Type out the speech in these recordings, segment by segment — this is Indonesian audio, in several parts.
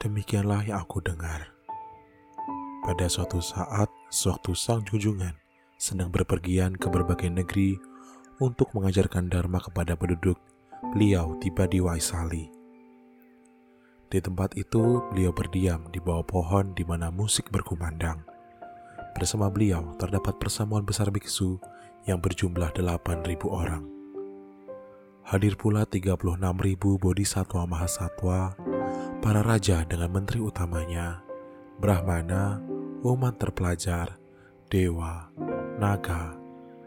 Demikianlah yang aku dengar. Pada suatu saat, sewaktu sang junjungan sedang berpergian ke berbagai negeri untuk mengajarkan Dharma kepada penduduk, beliau tiba di Waisali. Di tempat itu, beliau berdiam di bawah pohon di mana musik berkumandang. Bersama beliau terdapat persamuan besar biksu yang berjumlah 8.000 orang. Hadir pula 36.000 bodhisatwa mahasatwa, para raja dengan menteri utamanya, brahmana, umat terpelajar, dewa, naga,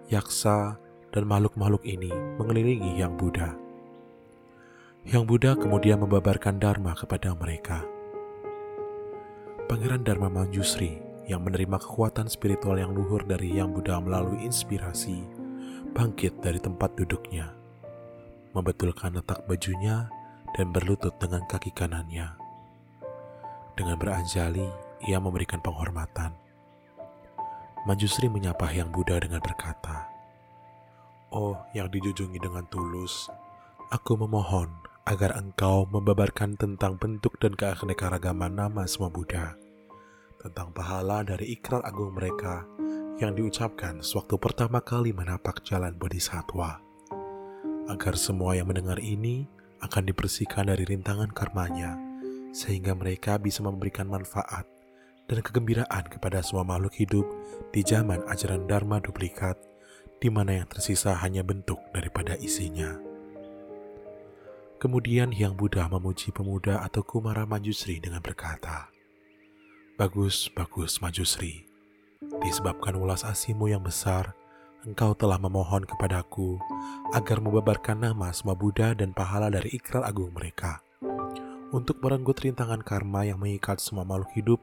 yaksa, dan makhluk-makhluk ini mengelilingi Yang Buddha. Yang Buddha kemudian membabarkan Dharma kepada mereka. Pangeran Dharma Manjusri yang menerima kekuatan spiritual yang luhur dari Yang Buddha melalui inspirasi, bangkit dari tempat duduknya membetulkan letak bajunya dan berlutut dengan kaki kanannya. Dengan beranjali, ia memberikan penghormatan. Manjusri menyapa Yang Buddha dengan berkata, Oh, yang dijunjungi dengan tulus, aku memohon agar engkau membabarkan tentang bentuk dan keanekaragaman nama semua Buddha, tentang pahala dari ikrar agung mereka yang diucapkan sewaktu pertama kali menapak jalan bodhisattva agar semua yang mendengar ini akan dibersihkan dari rintangan karmanya, sehingga mereka bisa memberikan manfaat dan kegembiraan kepada semua makhluk hidup di zaman ajaran Dharma duplikat, di mana yang tersisa hanya bentuk daripada isinya. Kemudian Hyang Buddha memuji pemuda atau Kumara Manjusri dengan berkata, Bagus, bagus Manjusri, disebabkan ulas asimu yang besar, engkau telah memohon kepadaku agar membabarkan nama semua Buddha dan pahala dari ikrar agung mereka untuk merenggut rintangan karma yang mengikat semua makhluk hidup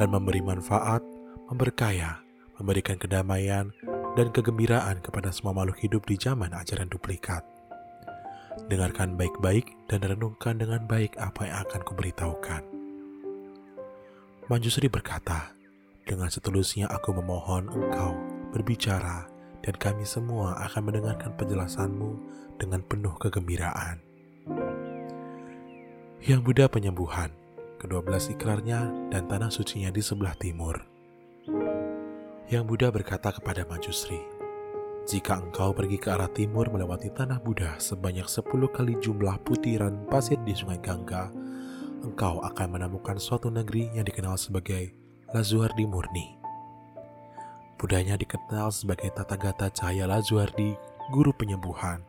dan memberi manfaat, memberkaya, memberikan kedamaian, dan kegembiraan kepada semua makhluk hidup di zaman ajaran duplikat. Dengarkan baik-baik dan renungkan dengan baik apa yang akan kuberitahukan. Manjusri berkata, dengan setulusnya aku memohon engkau berbicara dan kami semua akan mendengarkan penjelasanmu dengan penuh kegembiraan. Yang Buddha penyembuhan, kedua belas ikrarnya dan tanah sucinya di sebelah timur. Yang Buddha berkata kepada Majusri, jika engkau pergi ke arah timur melewati tanah Buddha sebanyak sepuluh kali jumlah putiran pasir di sungai Gangga, engkau akan menemukan suatu negeri yang dikenal sebagai Lazuardi Murni. Budanya dikenal sebagai Tathagata Cahaya Lazuardi, guru penyembuhan,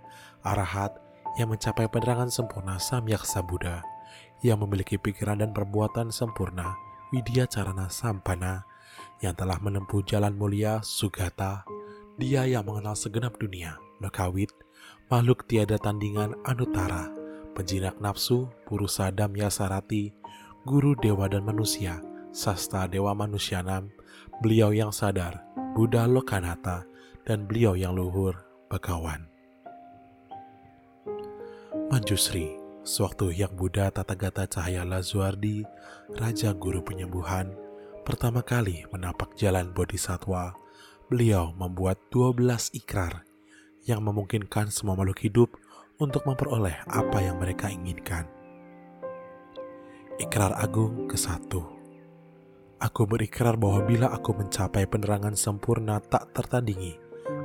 arahat yang mencapai penerangan sempurna Samyaksa Buddha, yang memiliki pikiran dan perbuatan sempurna, Widya Carana Sampana, yang telah menempuh jalan mulia Sugata, dia yang mengenal segenap dunia, Mekawit, makhluk tiada tandingan Anutara, penjinak nafsu, Purusadam Yasarati, guru dewa dan manusia, Sasta Dewa Manusianam, beliau yang sadar, Buddha Lokanata, dan beliau yang luhur, Bagawan. Manjusri, sewaktu yang Buddha Tathagata Cahaya Lazuardi, Raja Guru Penyembuhan, pertama kali menapak jalan Bodhisatwa, beliau membuat 12 ikrar yang memungkinkan semua makhluk hidup untuk memperoleh apa yang mereka inginkan. Ikrar Agung ke-1 Aku berikrar bahwa bila aku mencapai penerangan sempurna tak tertandingi,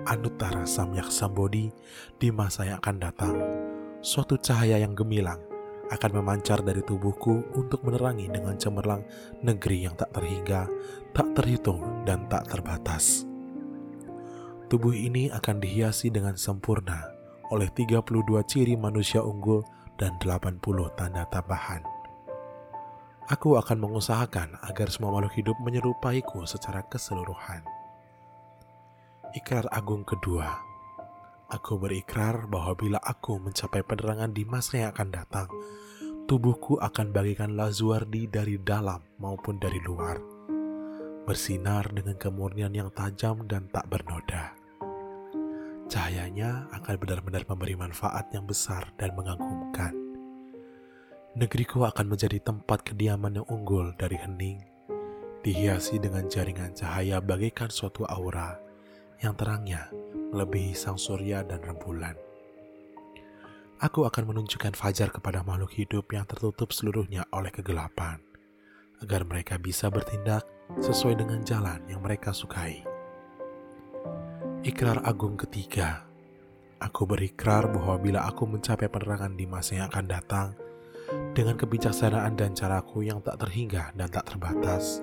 Anutara Samyak Sambodi di masa yang akan datang, suatu cahaya yang gemilang akan memancar dari tubuhku untuk menerangi dengan cemerlang negeri yang tak terhingga, tak terhitung, dan tak terbatas. Tubuh ini akan dihiasi dengan sempurna oleh 32 ciri manusia unggul dan 80 tanda tambahan. Aku akan mengusahakan agar semua makhluk hidup menyerupaiku secara keseluruhan. Ikrar agung kedua, aku berikrar bahwa bila aku mencapai penerangan di masa yang akan datang, tubuhku akan bagikan lazuardi dari dalam maupun dari luar, bersinar dengan kemurnian yang tajam dan tak bernoda. Cahayanya akan benar-benar memberi manfaat yang besar dan mengagumkan. Negeriku akan menjadi tempat kediaman yang unggul dari hening, dihiasi dengan jaringan cahaya bagaikan suatu aura yang terangnya melebihi sang surya dan rembulan. Aku akan menunjukkan fajar kepada makhluk hidup yang tertutup seluruhnya oleh kegelapan, agar mereka bisa bertindak sesuai dengan jalan yang mereka sukai. Ikrar agung ketiga, aku berikrar bahwa bila aku mencapai penerangan di masa yang akan datang, dengan kebijaksanaan dan caraku yang tak terhingga dan tak terbatas,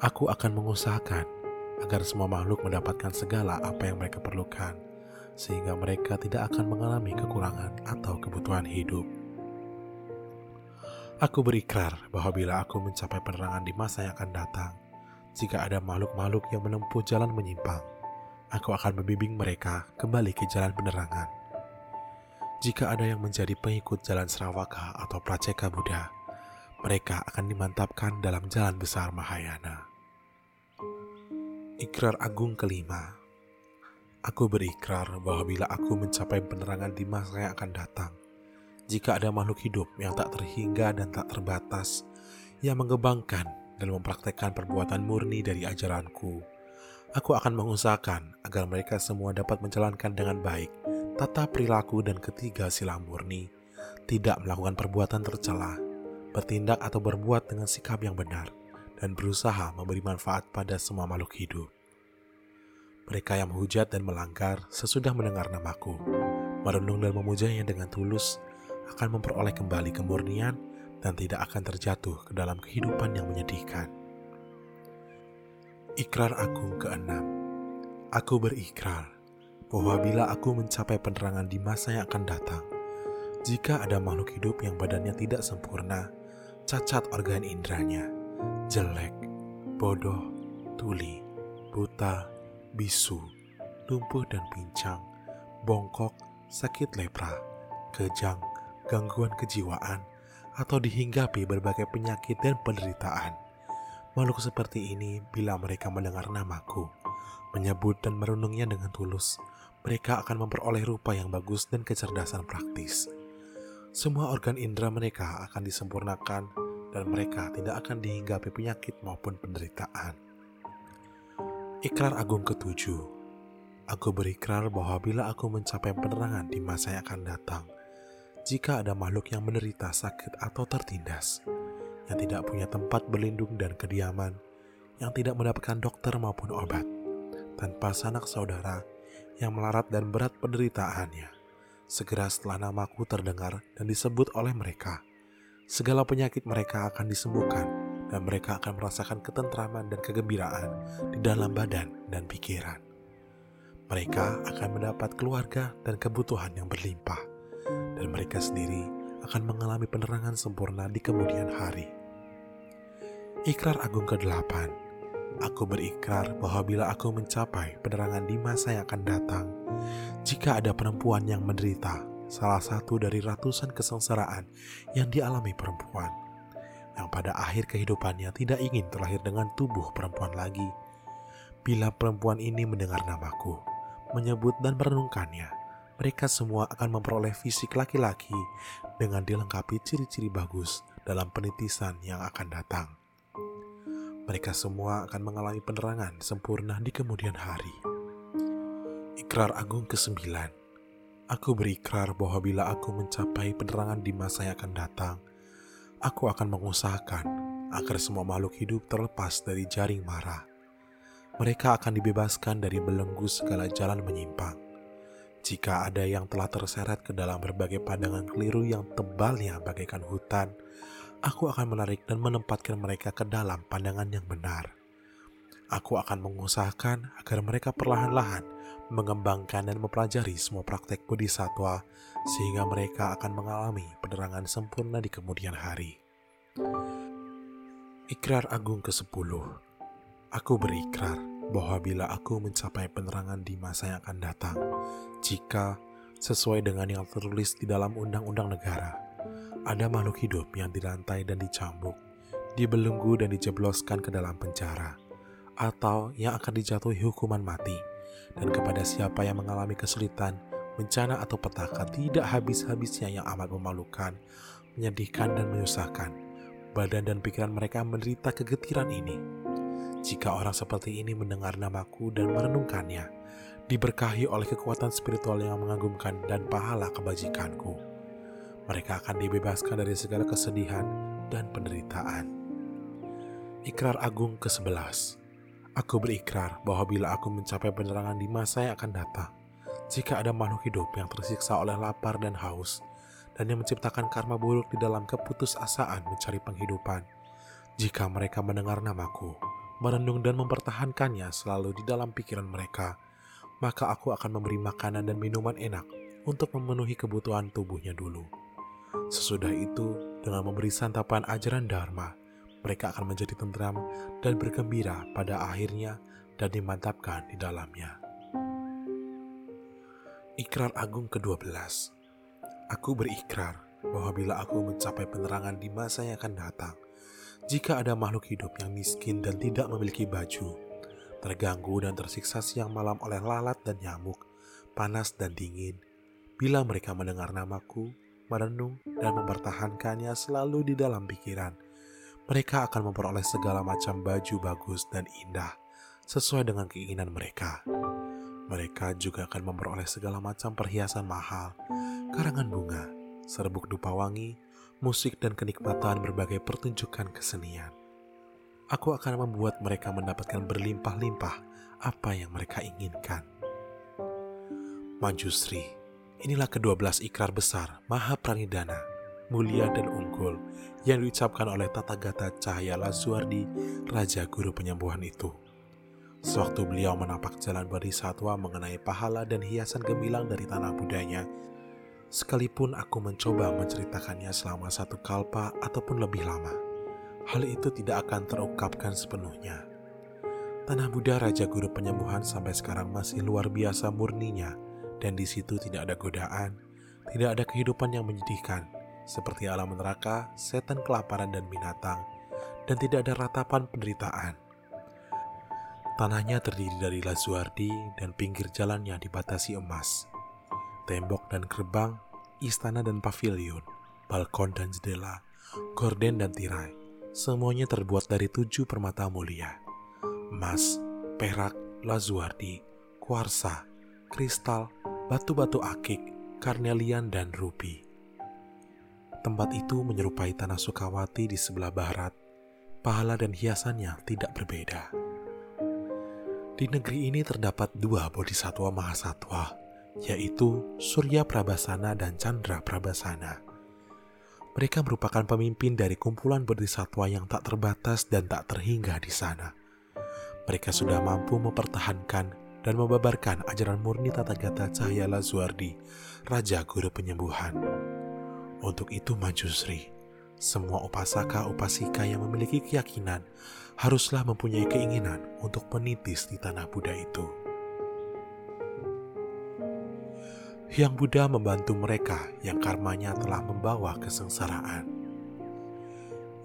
aku akan mengusahakan agar semua makhluk mendapatkan segala apa yang mereka perlukan, sehingga mereka tidak akan mengalami kekurangan atau kebutuhan hidup. Aku berikrar bahwa bila aku mencapai penerangan di masa yang akan datang, jika ada makhluk-makhluk yang menempuh jalan menyimpang, aku akan membimbing mereka kembali ke jalan penerangan. Jika ada yang menjadi pengikut jalan Sarawaka atau Praceka Buddha, mereka akan dimantapkan dalam jalan besar Mahayana. Ikrar agung kelima. Aku berikrar bahwa bila aku mencapai penerangan di masa yang akan datang, jika ada makhluk hidup yang tak terhingga dan tak terbatas, yang mengembangkan dan mempraktekkan perbuatan murni dari ajaranku, aku akan mengusahakan agar mereka semua dapat menjalankan dengan baik tata perilaku dan ketiga sila murni, tidak melakukan perbuatan tercela, bertindak atau berbuat dengan sikap yang benar, dan berusaha memberi manfaat pada semua makhluk hidup. Mereka yang menghujat dan melanggar sesudah mendengar namaku, merenung dan memujanya dengan tulus, akan memperoleh kembali kemurnian dan tidak akan terjatuh ke dalam kehidupan yang menyedihkan. Ikrar Agung keenam Aku berikrar bahwa bila aku mencapai penerangan di masa yang akan datang, jika ada makhluk hidup yang badannya tidak sempurna, cacat organ indranya, jelek, bodoh, tuli, buta, bisu, lumpuh dan pincang, bongkok, sakit lepra, kejang, gangguan kejiwaan, atau dihinggapi berbagai penyakit dan penderitaan. Makhluk seperti ini bila mereka mendengar namaku, menyebut dan merenungnya dengan tulus, mereka akan memperoleh rupa yang bagus dan kecerdasan praktis. Semua organ indera mereka akan disempurnakan dan mereka tidak akan dihinggapi penyakit maupun penderitaan. Ikrar agung ketujuh, aku berikrar bahwa bila aku mencapai penerangan di masa yang akan datang, jika ada makhluk yang menderita sakit atau tertindas, yang tidak punya tempat berlindung dan kediaman, yang tidak mendapatkan dokter maupun obat, tanpa sanak saudara yang melarat dan berat penderitaannya. Segera setelah namaku terdengar dan disebut oleh mereka, segala penyakit mereka akan disembuhkan dan mereka akan merasakan ketentraman dan kegembiraan di dalam badan dan pikiran. Mereka akan mendapat keluarga dan kebutuhan yang berlimpah dan mereka sendiri akan mengalami penerangan sempurna di kemudian hari. Ikrar agung ke-8 Aku berikrar bahwa bila aku mencapai penerangan di masa yang akan datang, jika ada perempuan yang menderita, salah satu dari ratusan kesengsaraan yang dialami perempuan, yang pada akhir kehidupannya tidak ingin terlahir dengan tubuh perempuan lagi, bila perempuan ini mendengar namaku, menyebut dan merenungkannya, mereka semua akan memperoleh fisik laki-laki dengan dilengkapi ciri-ciri bagus dalam penitisan yang akan datang. Mereka semua akan mengalami penerangan sempurna di kemudian hari. Ikrar Agung ke-9 Aku berikrar bahwa bila aku mencapai penerangan di masa yang akan datang, aku akan mengusahakan agar semua makhluk hidup terlepas dari jaring marah. Mereka akan dibebaskan dari belenggu segala jalan menyimpang jika ada yang telah terseret ke dalam berbagai pandangan keliru yang tebalnya bagaikan hutan, aku akan menarik dan menempatkan mereka ke dalam pandangan yang benar. Aku akan mengusahakan agar mereka perlahan-lahan mengembangkan dan mempelajari semua praktek bodhisatwa sehingga mereka akan mengalami penerangan sempurna di kemudian hari. Ikrar Agung ke-10 Aku berikrar bahwa bila aku mencapai penerangan di masa yang akan datang, jika sesuai dengan yang tertulis di dalam undang-undang negara, ada makhluk hidup yang dirantai dan dicambuk, dibelenggu dan dijebloskan ke dalam penjara, atau yang akan dijatuhi hukuman mati, dan kepada siapa yang mengalami kesulitan, bencana atau petaka tidak habis-habisnya yang amat memalukan, menyedihkan dan menyusahkan, badan dan pikiran mereka menderita kegetiran ini. Jika orang seperti ini mendengar namaku dan merenungkannya, diberkahi oleh kekuatan spiritual yang mengagumkan dan pahala kebajikanku, mereka akan dibebaskan dari segala kesedihan dan penderitaan. Ikrar Agung ke-11 Aku berikrar bahwa bila aku mencapai penerangan di masa yang akan datang, jika ada makhluk hidup yang tersiksa oleh lapar dan haus, dan yang menciptakan karma buruk di dalam keputusasaan mencari penghidupan, jika mereka mendengar namaku, merenung dan mempertahankannya selalu di dalam pikiran mereka, maka aku akan memberi makanan dan minuman enak untuk memenuhi kebutuhan tubuhnya dulu. Sesudah itu, dengan memberi santapan ajaran Dharma, mereka akan menjadi tentram dan bergembira pada akhirnya dan dimantapkan di dalamnya. Ikrar Agung ke-12 Aku berikrar bahwa bila aku mencapai penerangan di masa yang akan datang, jika ada makhluk hidup yang miskin dan tidak memiliki baju, terganggu dan tersiksa siang malam oleh lalat dan nyamuk, panas dan dingin, bila mereka mendengar namaku, merenung dan mempertahankannya selalu di dalam pikiran, mereka akan memperoleh segala macam baju bagus dan indah sesuai dengan keinginan mereka. Mereka juga akan memperoleh segala macam perhiasan mahal, karangan bunga, serbuk dupa wangi, musik dan kenikmatan berbagai pertunjukan kesenian. Aku akan membuat mereka mendapatkan berlimpah-limpah apa yang mereka inginkan. Manjusri, inilah kedua belas ikrar besar Maha Pranidana mulia dan unggul yang diucapkan oleh Tata Gata Cahaya Lazuardi, Raja Guru Penyembuhan itu. Sewaktu beliau menapak jalan satwa mengenai pahala dan hiasan gemilang dari tanah budanya, sekalipun aku mencoba menceritakannya selama satu kalpa ataupun lebih lama, hal itu tidak akan terungkapkan sepenuhnya. Tanah Buddha Raja Guru Penyembuhan sampai sekarang masih luar biasa murninya, dan di situ tidak ada godaan, tidak ada kehidupan yang menyedihkan, seperti alam neraka, setan kelaparan dan binatang, dan tidak ada ratapan penderitaan. Tanahnya terdiri dari lazuardi dan pinggir jalannya dibatasi emas. Tembok dan gerbang, istana dan pavilion, balkon dan jendela, gorden dan tirai, semuanya terbuat dari tujuh permata mulia. Emas, perak, lazuardi, kuarsa, kristal, batu-batu akik, karnelian, dan rubi. Tempat itu menyerupai tanah Sukawati di sebelah barat. Pahala dan hiasannya tidak berbeda. Di negeri ini terdapat dua bodhisatwa mahasatwa, yaitu Surya Prabasana dan Chandra Prabasana. Mereka merupakan pemimpin dari kumpulan bodhisatwa yang tak terbatas dan tak terhingga di sana. Mereka sudah mampu mempertahankan dan membabarkan ajaran murni Tata Gata Cahaya Lazuardi, Raja Guru Penyembuhan. Untuk itu Manjusri, semua upasaka upasika yang memiliki keyakinan haruslah mempunyai keinginan untuk menitis di tanah Buddha itu. Yang Buddha membantu mereka yang karmanya telah membawa kesengsaraan.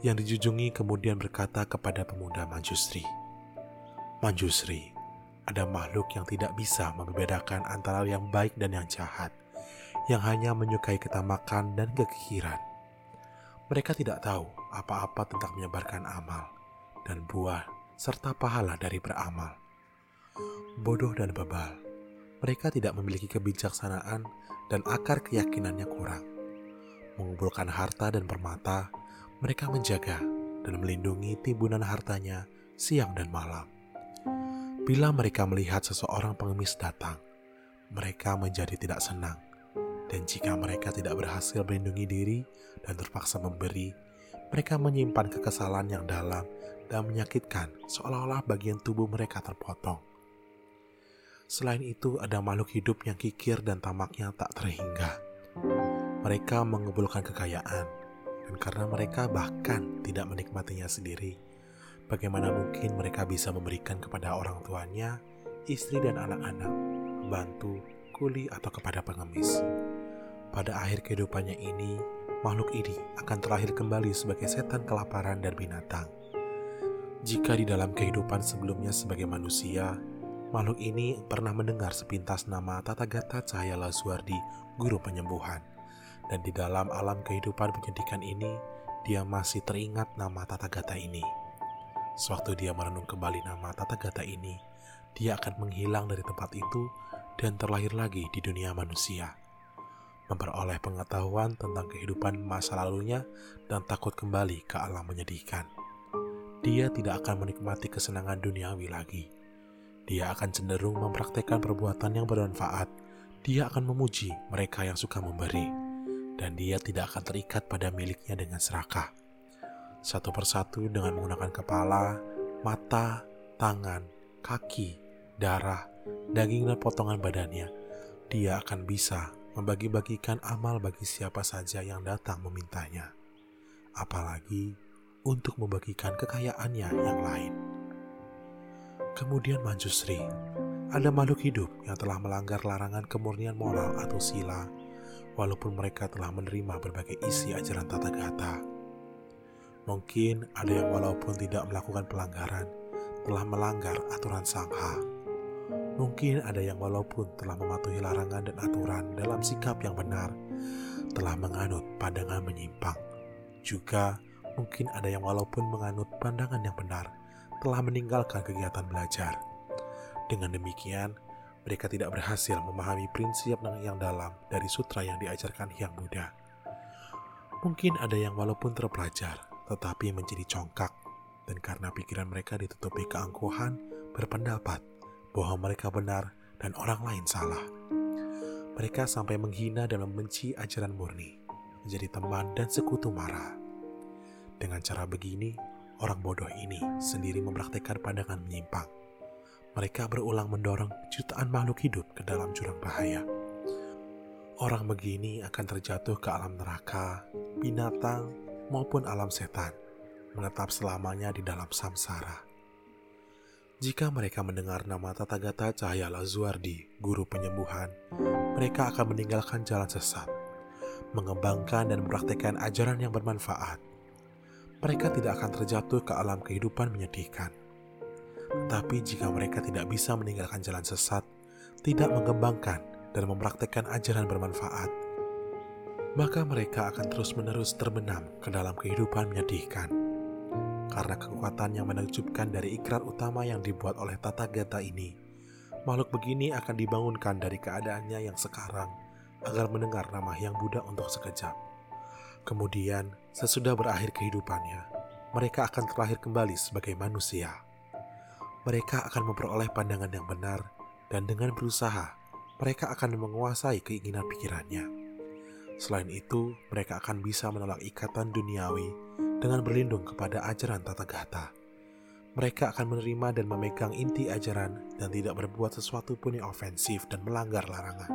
Yang dijunjungi kemudian berkata kepada pemuda Manjusri, Manjusri, ada makhluk yang tidak bisa membedakan antara yang baik dan yang jahat yang hanya menyukai ketamakan dan kekikiran. Mereka tidak tahu apa-apa tentang menyebarkan amal dan buah serta pahala dari beramal. Bodoh dan bebal, mereka tidak memiliki kebijaksanaan dan akar keyakinannya kurang. Mengumpulkan harta dan permata, mereka menjaga dan melindungi timbunan hartanya siang dan malam. Bila mereka melihat seseorang pengemis datang, mereka menjadi tidak senang dan jika mereka tidak berhasil melindungi diri dan terpaksa memberi, mereka menyimpan kekesalan yang dalam dan menyakitkan seolah-olah bagian tubuh mereka terpotong. Selain itu, ada makhluk hidup yang kikir dan tamaknya tak terhingga. Mereka mengumpulkan kekayaan, dan karena mereka bahkan tidak menikmatinya sendiri, bagaimana mungkin mereka bisa memberikan kepada orang tuanya, istri dan anak-anak, pembantu, kuli, atau kepada pengemis? Pada akhir kehidupannya ini, makhluk ini akan terlahir kembali sebagai setan kelaparan dan binatang. Jika di dalam kehidupan sebelumnya sebagai manusia, makhluk ini pernah mendengar sepintas nama Tata Gata Cahaya Laswardi, guru penyembuhan. Dan di dalam alam kehidupan penyedihkan ini, dia masih teringat nama Tata Gata ini. Sewaktu dia merenung kembali nama Tata Gata ini, dia akan menghilang dari tempat itu dan terlahir lagi di dunia manusia memperoleh pengetahuan tentang kehidupan masa lalunya dan takut kembali ke alam menyedihkan. dia tidak akan menikmati kesenangan duniawi lagi. Dia akan cenderung mempraktekkan perbuatan yang bermanfaat. Dia akan memuji mereka yang suka memberi, dan dia tidak akan terikat pada miliknya dengan serakah. Satu persatu dengan menggunakan kepala, mata, tangan, kaki, darah, daging, dan potongan badannya, dia akan bisa membagi-bagikan amal bagi siapa saja yang datang memintanya. Apalagi untuk membagikan kekayaannya yang lain. Kemudian Manjusri, ada makhluk hidup yang telah melanggar larangan kemurnian moral atau sila, walaupun mereka telah menerima berbagai isi ajaran tata gata. Mungkin ada yang walaupun tidak melakukan pelanggaran, telah melanggar aturan sangha. Mungkin ada yang walaupun telah mematuhi larangan dan aturan dalam sikap yang benar, telah menganut pandangan menyimpang. Juga Mungkin ada yang walaupun menganut pandangan yang benar, telah meninggalkan kegiatan belajar. Dengan demikian, mereka tidak berhasil memahami prinsip yang dalam dari sutra yang diajarkan Hyang Buddha. Mungkin ada yang walaupun terpelajar, tetapi menjadi congkak, dan karena pikiran mereka ditutupi keangkuhan, berpendapat bahwa mereka benar dan orang lain salah. Mereka sampai menghina dan membenci ajaran murni, menjadi teman dan sekutu marah. Dengan cara begini, orang bodoh ini sendiri mempraktekkan pandangan menyimpang. Mereka berulang mendorong jutaan makhluk hidup ke dalam jurang bahaya. Orang begini akan terjatuh ke alam neraka, binatang, maupun alam setan, menetap selamanya di dalam samsara. Jika mereka mendengar nama Tathagata Cahaya Lazuardi, guru penyembuhan, mereka akan meninggalkan jalan sesat, mengembangkan dan mempraktekkan ajaran yang bermanfaat, mereka tidak akan terjatuh ke alam kehidupan menyedihkan. Tapi jika mereka tidak bisa meninggalkan jalan sesat, tidak mengembangkan dan mempraktekkan ajaran bermanfaat, maka mereka akan terus-menerus terbenam ke dalam kehidupan menyedihkan. Karena kekuatan yang menakjubkan dari ikrar utama yang dibuat oleh tata gata ini, makhluk begini akan dibangunkan dari keadaannya yang sekarang agar mendengar nama Yang Buddha untuk sekejap. Kemudian, sesudah berakhir kehidupannya, mereka akan terlahir kembali sebagai manusia. Mereka akan memperoleh pandangan yang benar, dan dengan berusaha, mereka akan menguasai keinginan pikirannya. Selain itu, mereka akan bisa menolak ikatan duniawi dengan berlindung kepada ajaran tata gata. Mereka akan menerima dan memegang inti ajaran dan tidak berbuat sesuatu pun yang ofensif dan melanggar larangan.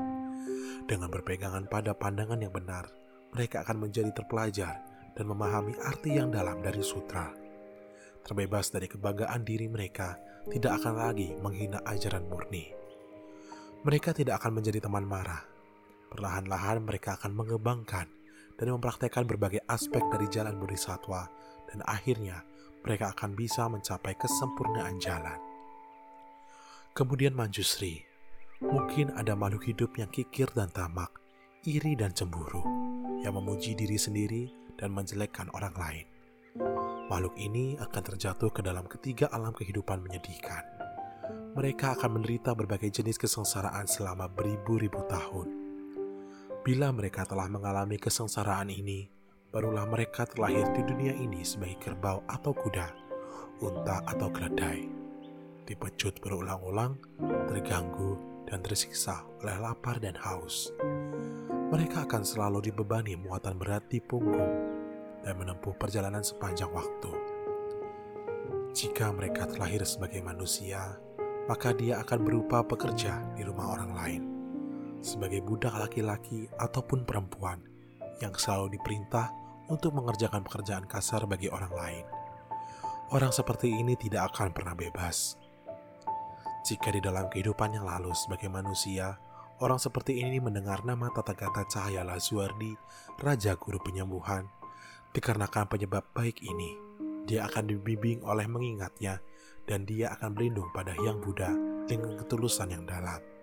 Dengan berpegangan pada pandangan yang benar, mereka akan menjadi terpelajar dan memahami arti yang dalam dari sutra. Terbebas dari kebanggaan diri mereka, tidak akan lagi menghina ajaran murni. Mereka tidak akan menjadi teman marah. Perlahan-lahan mereka akan mengembangkan dan mempraktekkan berbagai aspek dari jalan bodhisattva dan akhirnya mereka akan bisa mencapai kesempurnaan jalan. Kemudian Manjusri, mungkin ada makhluk hidup yang kikir dan tamak, iri dan cemburu yang memuji diri sendiri dan menjelekkan orang lain. Makhluk ini akan terjatuh ke dalam ketiga alam kehidupan menyedihkan. Mereka akan menderita berbagai jenis kesengsaraan selama beribu-ribu tahun. Bila mereka telah mengalami kesengsaraan ini, barulah mereka terlahir di dunia ini sebagai kerbau atau kuda, unta atau keledai. Dipecut berulang-ulang, terganggu, dan tersiksa oleh lapar dan haus mereka akan selalu dibebani muatan berat di punggung dan menempuh perjalanan sepanjang waktu. Jika mereka terlahir sebagai manusia, maka dia akan berupa pekerja di rumah orang lain, sebagai budak laki-laki ataupun perempuan yang selalu diperintah untuk mengerjakan pekerjaan kasar bagi orang lain. Orang seperti ini tidak akan pernah bebas. Jika di dalam kehidupan yang lalu sebagai manusia, Orang seperti ini mendengar nama Tathagata Cahaya Lazuardi, Raja Guru Penyembuhan. Dikarenakan penyebab baik ini, dia akan dibimbing oleh mengingatnya dan dia akan berlindung pada Hyang Buddha dengan ketulusan yang dalam.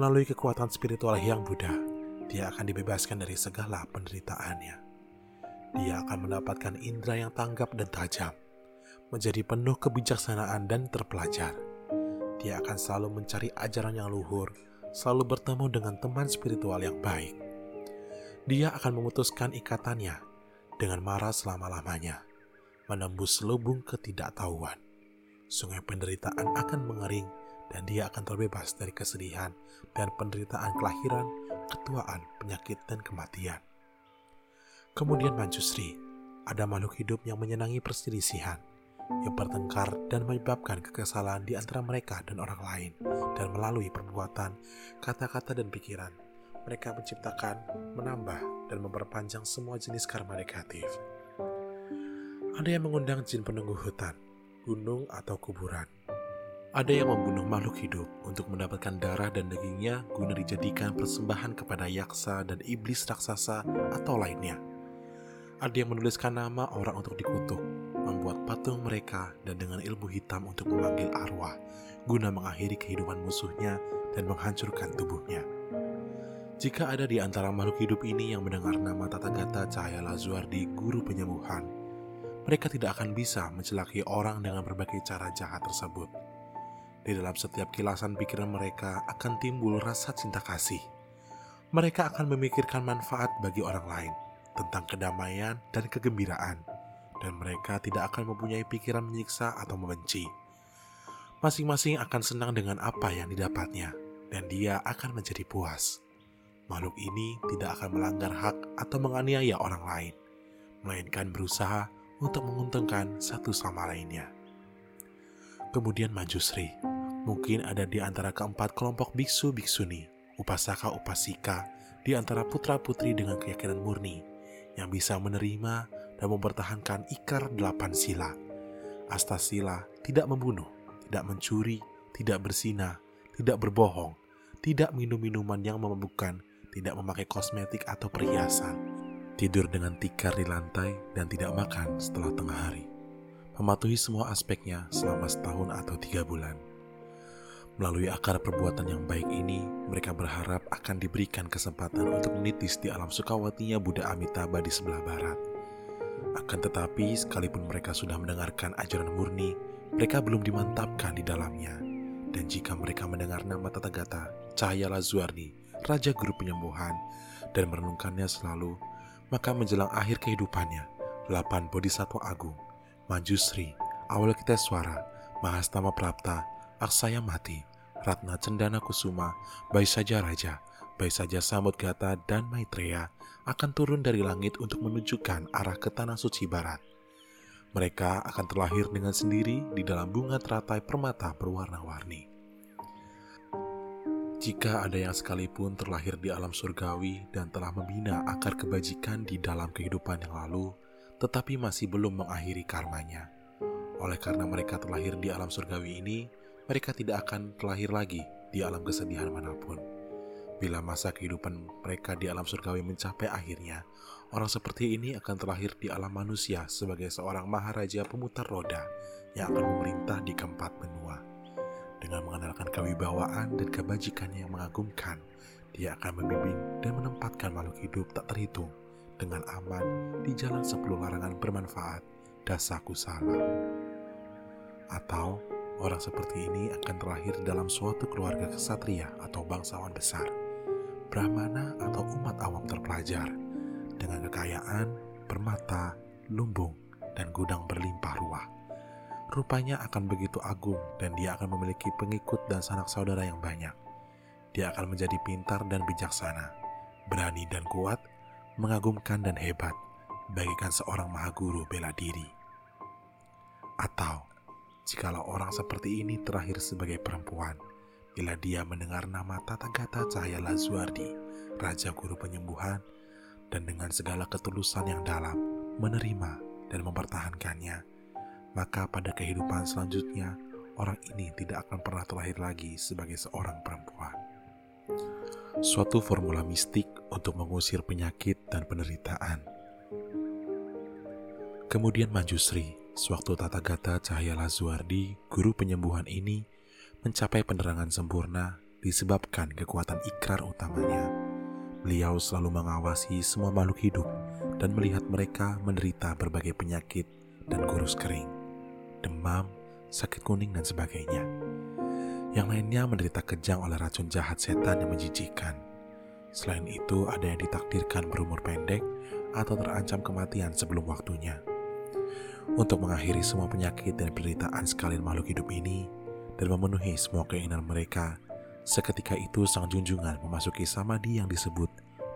Melalui kekuatan spiritual Hyang Buddha, dia akan dibebaskan dari segala penderitaannya. Dia akan mendapatkan indera yang tanggap dan tajam, menjadi penuh kebijaksanaan dan terpelajar. Dia akan selalu mencari ajaran yang luhur, selalu bertemu dengan teman spiritual yang baik. Dia akan memutuskan ikatannya dengan marah selama-lamanya, menembus lubung ketidaktahuan. Sungai penderitaan akan mengering dan dia akan terbebas dari kesedihan dan penderitaan kelahiran, ketuaan, penyakit, dan kematian. Kemudian Manjusri, ada makhluk hidup yang menyenangi perselisihan, yang bertengkar dan menyebabkan kekesalan di antara mereka dan orang lain, dan melalui perbuatan, kata-kata, dan pikiran, mereka menciptakan, menambah, dan memperpanjang semua jenis karma negatif. Ada yang mengundang jin penunggu hutan, gunung, atau kuburan. Ada yang membunuh makhluk hidup untuk mendapatkan darah dan dagingnya guna dijadikan persembahan kepada yaksa dan iblis raksasa atau lainnya. Ada yang menuliskan nama orang untuk dikutuk, membuat patung mereka dan dengan ilmu hitam untuk memanggil arwah, guna mengakhiri kehidupan musuhnya dan menghancurkan tubuhnya. Jika ada di antara makhluk hidup ini yang mendengar nama Tata Gata Cahaya Lazuardi, guru penyembuhan, mereka tidak akan bisa mencelakai orang dengan berbagai cara jahat tersebut. Di dalam setiap kilasan pikiran mereka akan timbul rasa cinta kasih. Mereka akan memikirkan manfaat bagi orang lain tentang kedamaian dan kegembiraan, dan mereka tidak akan mempunyai pikiran menyiksa atau membenci. Masing-masing akan senang dengan apa yang didapatnya, dan dia akan menjadi puas. Makhluk ini tidak akan melanggar hak atau menganiaya orang lain, melainkan berusaha untuk menguntungkan satu sama lainnya. Kemudian Manjusri, mungkin ada di antara keempat kelompok biksu-biksuni, upasaka-upasika, di antara putra-putri dengan keyakinan murni, yang bisa menerima dan mempertahankan ikrar delapan sila. Astasila tidak membunuh, tidak mencuri, tidak bersina, tidak berbohong, tidak minum minuman yang memabukkan, tidak memakai kosmetik atau perhiasan, tidur dengan tikar di lantai, dan tidak makan setelah tengah hari mematuhi semua aspeknya selama setahun atau tiga bulan. Melalui akar perbuatan yang baik ini, mereka berharap akan diberikan kesempatan untuk menitis di alam sukawatinya Buddha Amitabha di sebelah barat. Akan tetapi, sekalipun mereka sudah mendengarkan ajaran murni, mereka belum dimantapkan di dalamnya. Dan jika mereka mendengar nama Tata Gata, Cahaya Lazuardi, Raja Guru Penyembuhan, dan merenungkannya selalu, maka menjelang akhir kehidupannya, delapan bodhisattva agung Manjusri, Awalokiteswara, Mahastama Prapta, Aksaya Mati, Ratna Cendana Kusuma, Baisaja Raja, Baisaja Samudgata, dan Maitreya akan turun dari langit untuk menunjukkan arah ke tanah suci barat. Mereka akan terlahir dengan sendiri di dalam bunga teratai permata berwarna-warni. Jika ada yang sekalipun terlahir di alam surgawi dan telah membina akar kebajikan di dalam kehidupan yang lalu, tetapi masih belum mengakhiri karmanya. Oleh karena mereka terlahir di alam surgawi ini, mereka tidak akan terlahir lagi di alam kesedihan mana pun. Bila masa kehidupan mereka di alam surgawi mencapai akhirnya, orang seperti ini akan terlahir di alam manusia sebagai seorang maharaja pemutar roda yang akan memerintah di keempat benua. Dengan mengandalkan kewibawaan dan kebajikan yang mengagumkan, dia akan membimbing dan menempatkan makhluk hidup tak terhitung dengan aman di jalan sepuluh larangan bermanfaat dasa kusala. Atau orang seperti ini akan terlahir dalam suatu keluarga kesatria atau bangsawan besar, brahmana atau umat awam terpelajar, dengan kekayaan, permata, lumbung, dan gudang berlimpah ruah. Rupanya akan begitu agung dan dia akan memiliki pengikut dan sanak saudara yang banyak. Dia akan menjadi pintar dan bijaksana, berani dan kuat, mengagumkan dan hebat bagikan seorang maha guru bela diri. Atau, jikalau orang seperti ini terakhir sebagai perempuan, bila dia mendengar nama Tata Gata Cahaya Lazuardi, Raja Guru Penyembuhan, dan dengan segala ketulusan yang dalam, menerima dan mempertahankannya, maka pada kehidupan selanjutnya, orang ini tidak akan pernah terlahir lagi sebagai seorang perempuan suatu formula mistik untuk mengusir penyakit dan penderitaan. Kemudian Manjusri, sewaktu Tata Gata Cahaya Lazuardi, guru penyembuhan ini, mencapai penerangan sempurna disebabkan kekuatan ikrar utamanya. Beliau selalu mengawasi semua makhluk hidup dan melihat mereka menderita berbagai penyakit dan kurus kering, demam, sakit kuning, dan sebagainya. Yang lainnya menderita kejang oleh racun jahat setan yang menjijikan. Selain itu, ada yang ditakdirkan berumur pendek atau terancam kematian sebelum waktunya. Untuk mengakhiri semua penyakit dan penderitaan sekalian makhluk hidup ini dan memenuhi semua keinginan mereka. Seketika itu sang junjungan memasuki samadhi yang disebut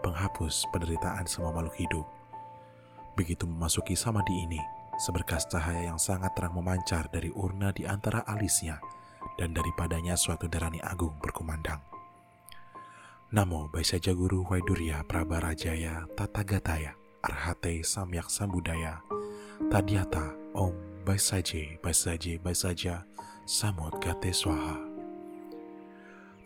penghapus penderitaan semua makhluk hidup. Begitu memasuki samadhi ini, seberkas cahaya yang sangat terang memancar dari urna di antara alisnya dan daripadanya suatu darani agung berkumandang. Namo Baisaja Guru Waidurya Prabarajaya Tatagataya Arhate Samyak Sambudaya Tadiata Om Baisaje Baisaje Baisaja Samut Gate Swaha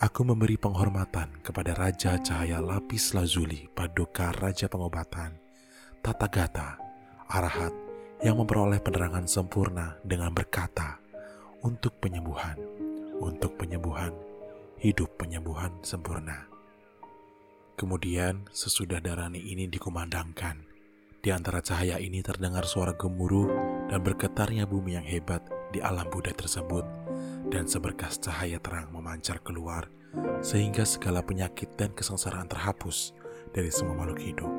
Aku memberi penghormatan kepada Raja Cahaya Lapis Lazuli Paduka Raja Pengobatan Gata, arahat yang memperoleh penerangan sempurna dengan berkata, untuk penyembuhan, untuk penyembuhan, hidup penyembuhan sempurna. Kemudian sesudah darani ini dikumandangkan, di antara cahaya ini terdengar suara gemuruh dan bergetarnya bumi yang hebat di alam Buddha tersebut, dan seberkas cahaya terang memancar keluar, sehingga segala penyakit dan kesengsaraan terhapus dari semua makhluk hidup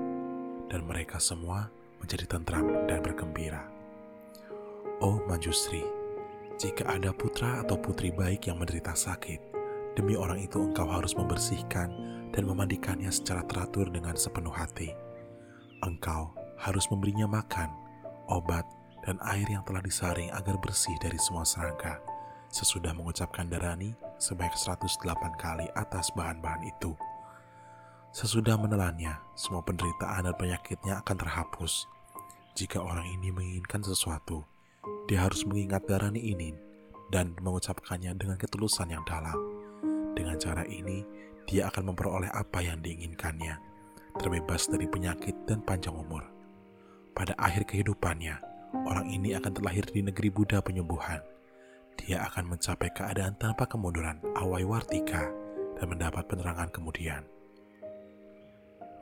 dan mereka semua menjadi tentram dan bergembira. Oh Manjusri, jika ada putra atau putri baik yang menderita sakit, demi orang itu engkau harus membersihkan dan memandikannya secara teratur dengan sepenuh hati. Engkau harus memberinya makan, obat, dan air yang telah disaring agar bersih dari semua serangga. Sesudah mengucapkan darani sebanyak 108 kali atas bahan-bahan itu. Sesudah menelannya, semua penderitaan dan penyakitnya akan terhapus. Jika orang ini menginginkan sesuatu, dia harus mengingat darani ini dan mengucapkannya dengan ketulusan yang dalam. Dengan cara ini, dia akan memperoleh apa yang diinginkannya, terbebas dari penyakit dan panjang umur. Pada akhir kehidupannya, orang ini akan terlahir di negeri Buddha penyembuhan. Dia akan mencapai keadaan tanpa kemunduran, awai wartika, dan mendapat penerangan kemudian.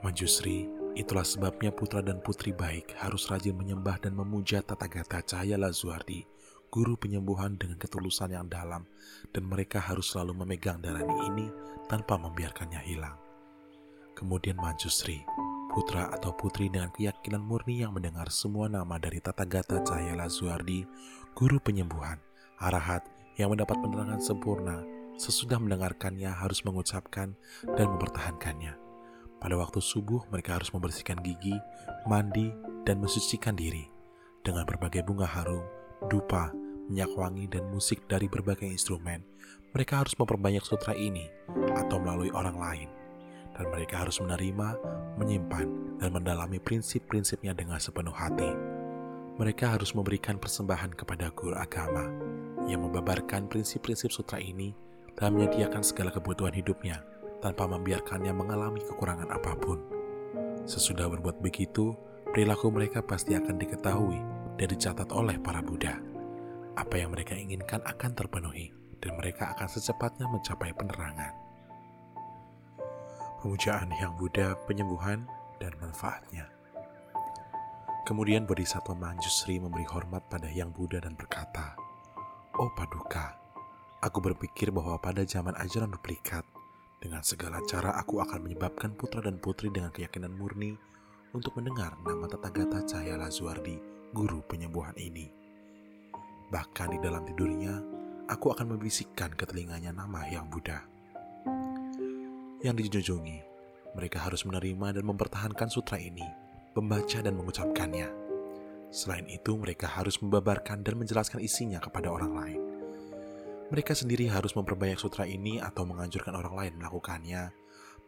Manjusri, itulah sebabnya putra dan putri baik harus rajin menyembah dan memuja Tata Gata Cahaya Lazuardi, guru penyembuhan dengan ketulusan yang dalam, dan mereka harus selalu memegang darani ini tanpa membiarkannya hilang. Kemudian Manjusri, putra atau putri dengan keyakinan murni yang mendengar semua nama dari Tata Gata Cahaya Lazuardi, guru penyembuhan, arahat yang mendapat penerangan sempurna, sesudah mendengarkannya harus mengucapkan dan mempertahankannya pada waktu subuh, mereka harus membersihkan gigi, mandi, dan mensucikan diri dengan berbagai bunga harum, dupa, minyak wangi, dan musik dari berbagai instrumen. Mereka harus memperbanyak sutra ini atau melalui orang lain, dan mereka harus menerima, menyimpan, dan mendalami prinsip-prinsipnya dengan sepenuh hati. Mereka harus memberikan persembahan kepada guru agama yang membabarkan prinsip-prinsip sutra ini dan menyediakan segala kebutuhan hidupnya tanpa membiarkannya mengalami kekurangan apa pun. Sesudah berbuat begitu, perilaku mereka pasti akan diketahui dan dicatat oleh para Buddha. Apa yang mereka inginkan akan terpenuhi, dan mereka akan secepatnya mencapai penerangan. Pemujaan Yang Buddha, penyembuhan, dan manfaatnya. Kemudian Bodhisattva Manjusri memberi hormat pada Yang Buddha dan berkata, Oh Paduka, aku berpikir bahwa pada zaman ajaran duplikat, dengan segala cara aku akan menyebabkan putra dan putri dengan keyakinan murni untuk mendengar nama Tathagata Cahaya Lazuardi, guru penyembuhan ini. Bahkan di dalam tidurnya, aku akan membisikkan ke telinganya nama Yang Buddha. Yang dijunjungi, mereka harus menerima dan mempertahankan sutra ini, membaca dan mengucapkannya. Selain itu, mereka harus membabarkan dan menjelaskan isinya kepada orang lain. Mereka sendiri harus memperbanyak sutra ini atau menganjurkan orang lain melakukannya,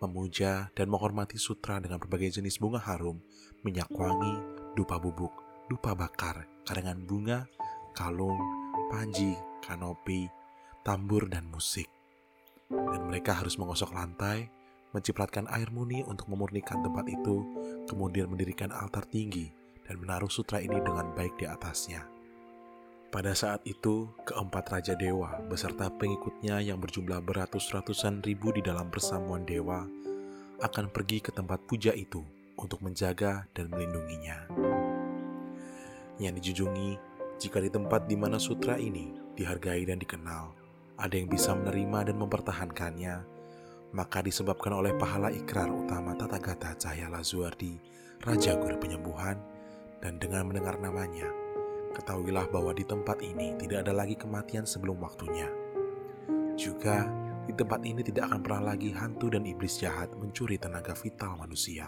memuja dan menghormati sutra dengan berbagai jenis bunga harum, minyak wangi, dupa bubuk, dupa bakar, karangan bunga, kalung, panji, kanopi, tambur, dan musik. Dan mereka harus menggosok lantai, mencipratkan air muni untuk memurnikan tempat itu, kemudian mendirikan altar tinggi dan menaruh sutra ini dengan baik di atasnya. Pada saat itu, keempat Raja Dewa beserta pengikutnya yang berjumlah beratus-ratusan ribu di dalam persamuan dewa akan pergi ke tempat puja itu untuk menjaga dan melindunginya. Yang dijunjungi, jika di tempat di mana sutra ini dihargai dan dikenal, ada yang bisa menerima dan mempertahankannya, maka disebabkan oleh pahala ikrar utama Tata Gata Cahaya Lazuardi, Raja Guru Penyembuhan, dan dengan mendengar namanya, ketahuilah bahwa di tempat ini tidak ada lagi kematian sebelum waktunya. Juga, di tempat ini tidak akan pernah lagi hantu dan iblis jahat mencuri tenaga vital manusia.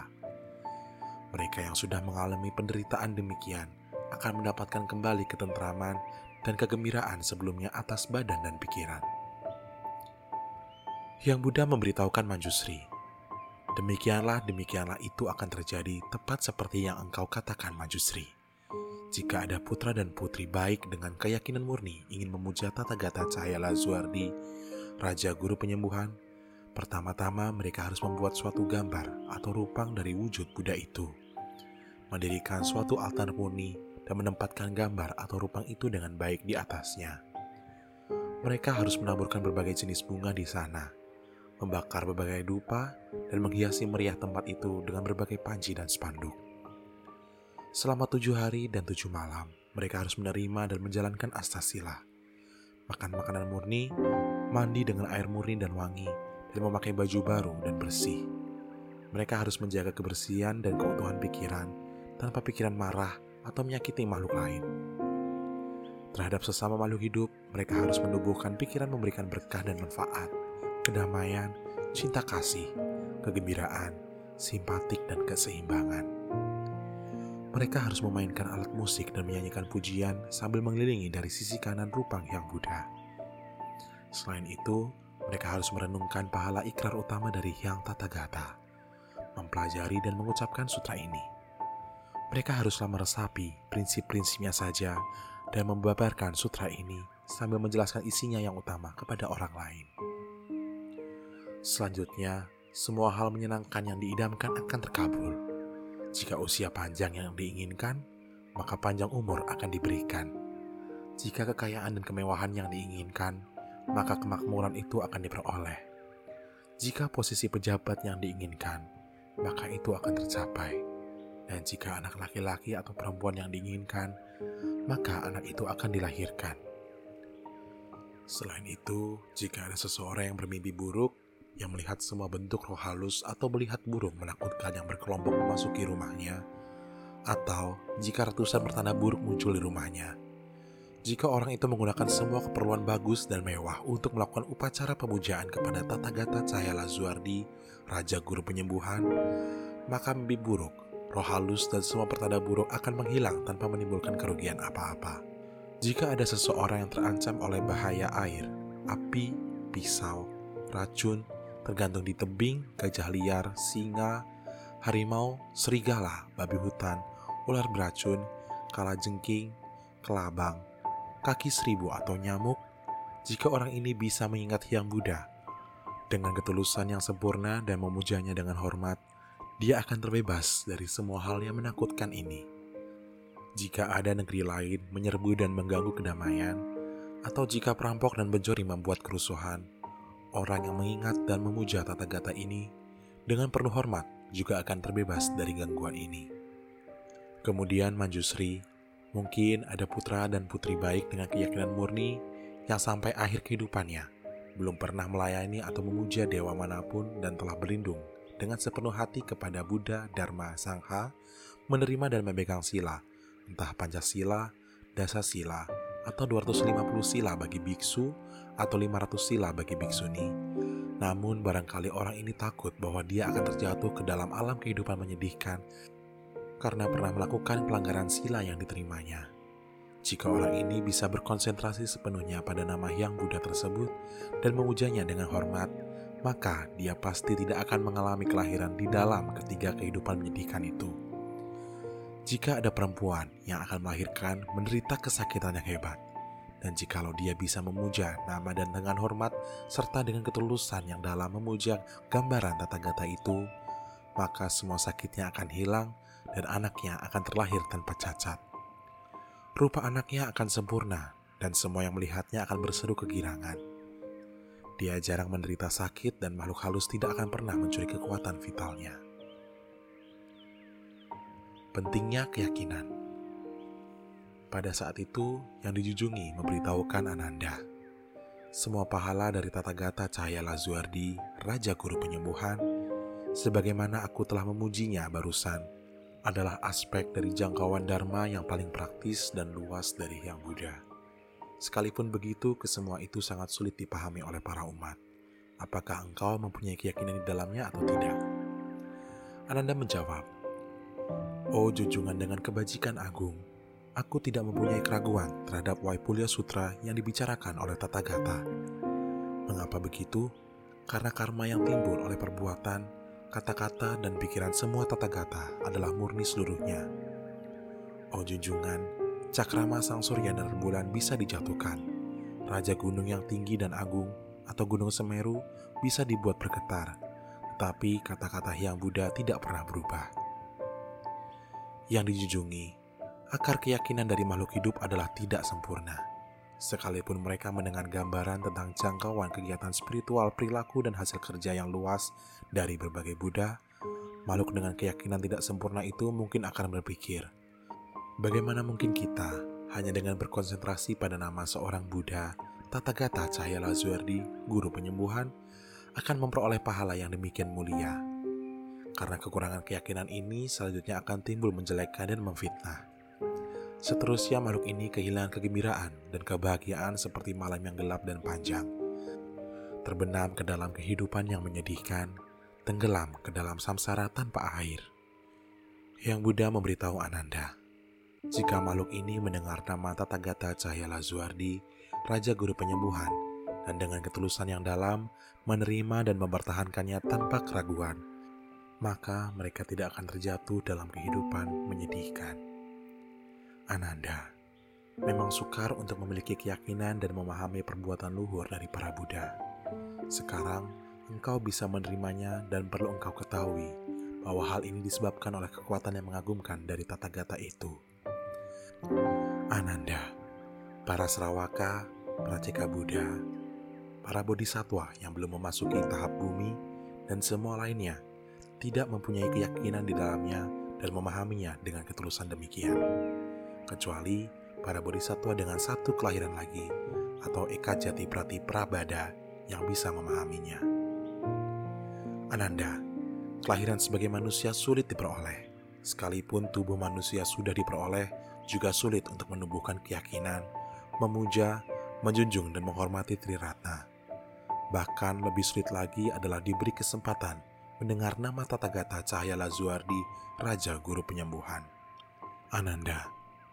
Mereka yang sudah mengalami penderitaan demikian akan mendapatkan kembali ketentraman dan kegembiraan sebelumnya atas badan dan pikiran. Yang Buddha memberitahukan Manjusri, demikianlah demikianlah itu akan terjadi tepat seperti yang engkau katakan Manjusri. Jika ada putra dan putri baik dengan keyakinan murni ingin memuja Tata Gata Cahaya Lazuardi, Raja Guru Penyembuhan, pertama-tama mereka harus membuat suatu gambar atau rupang dari wujud Buddha itu mendirikan suatu altar murni dan menempatkan gambar atau rupang itu dengan baik di atasnya. Mereka harus menaburkan berbagai jenis bunga di sana, membakar berbagai dupa, dan menghiasi meriah tempat itu dengan berbagai panji dan spanduk. Selama tujuh hari dan tujuh malam, mereka harus menerima dan menjalankan astasila, makan makanan murni, mandi dengan air murni dan wangi, dan memakai baju baru dan bersih. Mereka harus menjaga kebersihan dan keutuhan pikiran tanpa pikiran marah atau menyakiti makhluk lain. Terhadap sesama makhluk hidup, mereka harus menumbuhkan pikiran memberikan berkah dan manfaat, kedamaian, cinta kasih, kegembiraan, simpatik, dan keseimbangan. Mereka harus memainkan alat musik dan menyanyikan pujian sambil mengelilingi dari sisi kanan rupang yang Buddha. Selain itu, mereka harus merenungkan pahala ikrar utama dari Hyang Tathagata, mempelajari dan mengucapkan sutra ini mereka haruslah meresapi prinsip-prinsipnya saja dan membabarkan sutra ini sambil menjelaskan isinya yang utama kepada orang lain. Selanjutnya, semua hal menyenangkan yang diidamkan akan terkabul. Jika usia panjang yang diinginkan, maka panjang umur akan diberikan. Jika kekayaan dan kemewahan yang diinginkan, maka kemakmuran itu akan diperoleh. Jika posisi pejabat yang diinginkan, maka itu akan tercapai dan jika anak laki-laki atau perempuan yang diinginkan, maka anak itu akan dilahirkan. Selain itu, jika ada seseorang yang bermimpi buruk, yang melihat semua bentuk roh halus atau melihat burung menakutkan yang berkelompok memasuki rumahnya, atau jika ratusan pertanda buruk muncul di rumahnya, jika orang itu menggunakan semua keperluan bagus dan mewah untuk melakukan upacara pemujaan kepada Tata Gata Cahaya Lazuardi, Raja Guru Penyembuhan, maka mimpi buruk roh halus dan semua pertanda buruk akan menghilang tanpa menimbulkan kerugian apa-apa. Jika ada seseorang yang terancam oleh bahaya air, api, pisau, racun, tergantung di tebing, gajah liar, singa, harimau, serigala, babi hutan, ular beracun, kalajengking, kelabang, kaki seribu atau nyamuk, jika orang ini bisa mengingat Hyang Buddha dengan ketulusan yang sempurna dan memujanya dengan hormat, dia akan terbebas dari semua hal yang menakutkan ini. Jika ada negeri lain menyerbu dan mengganggu kedamaian, atau jika perampok dan pencuri membuat kerusuhan, orang yang mengingat dan memuja tata gata ini dengan penuh hormat juga akan terbebas dari gangguan ini. Kemudian Manjusri, mungkin ada putra dan putri baik dengan keyakinan murni yang sampai akhir kehidupannya belum pernah melayani atau memuja dewa mana pun dan telah berlindung dengan sepenuh hati kepada Buddha, Dharma, Sangha, menerima dan memegang sila, entah Pancasila, Dasa Sila, atau 250 sila bagi biksu atau 500 sila bagi biksuni. Namun barangkali orang ini takut bahwa dia akan terjatuh ke dalam alam kehidupan menyedihkan karena pernah melakukan pelanggaran sila yang diterimanya. Jika orang ini bisa berkonsentrasi sepenuhnya pada nama Yang Buddha tersebut dan memujanya dengan hormat, maka dia pasti tidak akan mengalami kelahiran di dalam ketiga kehidupan menyedihkan itu. Jika ada perempuan yang akan melahirkan menderita kesakitan yang hebat, dan jikalau dia bisa memuja nama dan dengan hormat serta dengan ketulusan yang dalam memuja gambaran tata gata itu, maka semua sakitnya akan hilang dan anaknya akan terlahir tanpa cacat. Rupa anaknya akan sempurna dan semua yang melihatnya akan berseru kegirangan dia jarang menderita sakit dan makhluk halus tidak akan pernah mencuri kekuatan vitalnya. Pentingnya keyakinan. Pada saat itu, yang dijunjungi memberitahukan Ananda. Semua pahala dari tata gata cahaya Lazuardi, Raja Guru Penyembuhan, sebagaimana aku telah memujinya barusan, adalah aspek dari jangkauan Dharma yang paling praktis dan luas dari Hyang Buddha. Sekalipun begitu, kesemua itu sangat sulit dipahami oleh para umat. Apakah engkau mempunyai keyakinan di dalamnya atau tidak? Ananda menjawab, Oh junjungan dengan kebajikan agung, aku tidak mempunyai keraguan terhadap Waipulya Sutra yang dibicarakan oleh Tata Gata. Mengapa begitu? Karena karma yang timbul oleh perbuatan, kata-kata, dan pikiran semua tata gata adalah murni seluruhnya. Oh junjungan, cakrama sang surya dan rembulan bisa dijatuhkan. Raja gunung yang tinggi dan agung atau gunung Semeru bisa dibuat bergetar, tetapi kata-kata yang Buddha tidak pernah berubah. Yang dijunjungi, akar keyakinan dari makhluk hidup adalah tidak sempurna sekalipun mereka mendengar gambaran tentang jangkauan kegiatan spiritual, perilaku, dan hasil kerja yang luas dari berbagai Buddha, makhluk dengan keyakinan tidak sempurna itu mungkin akan berpikir, bagaimana mungkin kita hanya dengan berkonsentrasi pada nama seorang Buddha, Tathagata Cahaya Lazuardi, guru penyembuhan, akan memperoleh pahala yang demikian mulia. Karena kekurangan keyakinan ini selanjutnya akan timbul menjelekkan dan memfitnah. Seterusnya makhluk ini kehilangan kegembiraan dan kebahagiaan seperti malam yang gelap dan panjang. Terbenam ke dalam kehidupan yang menyedihkan, tenggelam ke dalam samsara tanpa air. Yang Buddha memberitahu Ananda, jika makhluk ini mendengar nama Tathagata Cahaya Lazuardi, Raja Guru Penyembuhan, dan dengan ketulusan yang dalam menerima dan mempertahankannya tanpa keraguan, maka mereka tidak akan terjatuh dalam kehidupan menyedihkan. Ananda, memang sukar untuk memiliki keyakinan dan memahami perbuatan luhur dari para Buddha. Sekarang, engkau bisa menerimanya dan perlu engkau ketahui bahwa hal ini disebabkan oleh kekuatan yang mengagumkan dari tata gata itu. Ananda, para Serawaka, para Ceka Buddha, para bodhisatwa yang belum memasuki tahap bumi, dan semua lainnya tidak mempunyai keyakinan di dalamnya dan memahaminya dengan ketulusan demikian kecuali para bodhisatwa dengan satu kelahiran lagi atau Eka Jati Prati Prabada yang bisa memahaminya. Ananda, kelahiran sebagai manusia sulit diperoleh. Sekalipun tubuh manusia sudah diperoleh, juga sulit untuk menumbuhkan keyakinan, memuja, menjunjung dan menghormati Triratna. Bahkan lebih sulit lagi adalah diberi kesempatan mendengar nama Tathagata Cahaya Lazuardi, Raja Guru Penyembuhan. Ananda,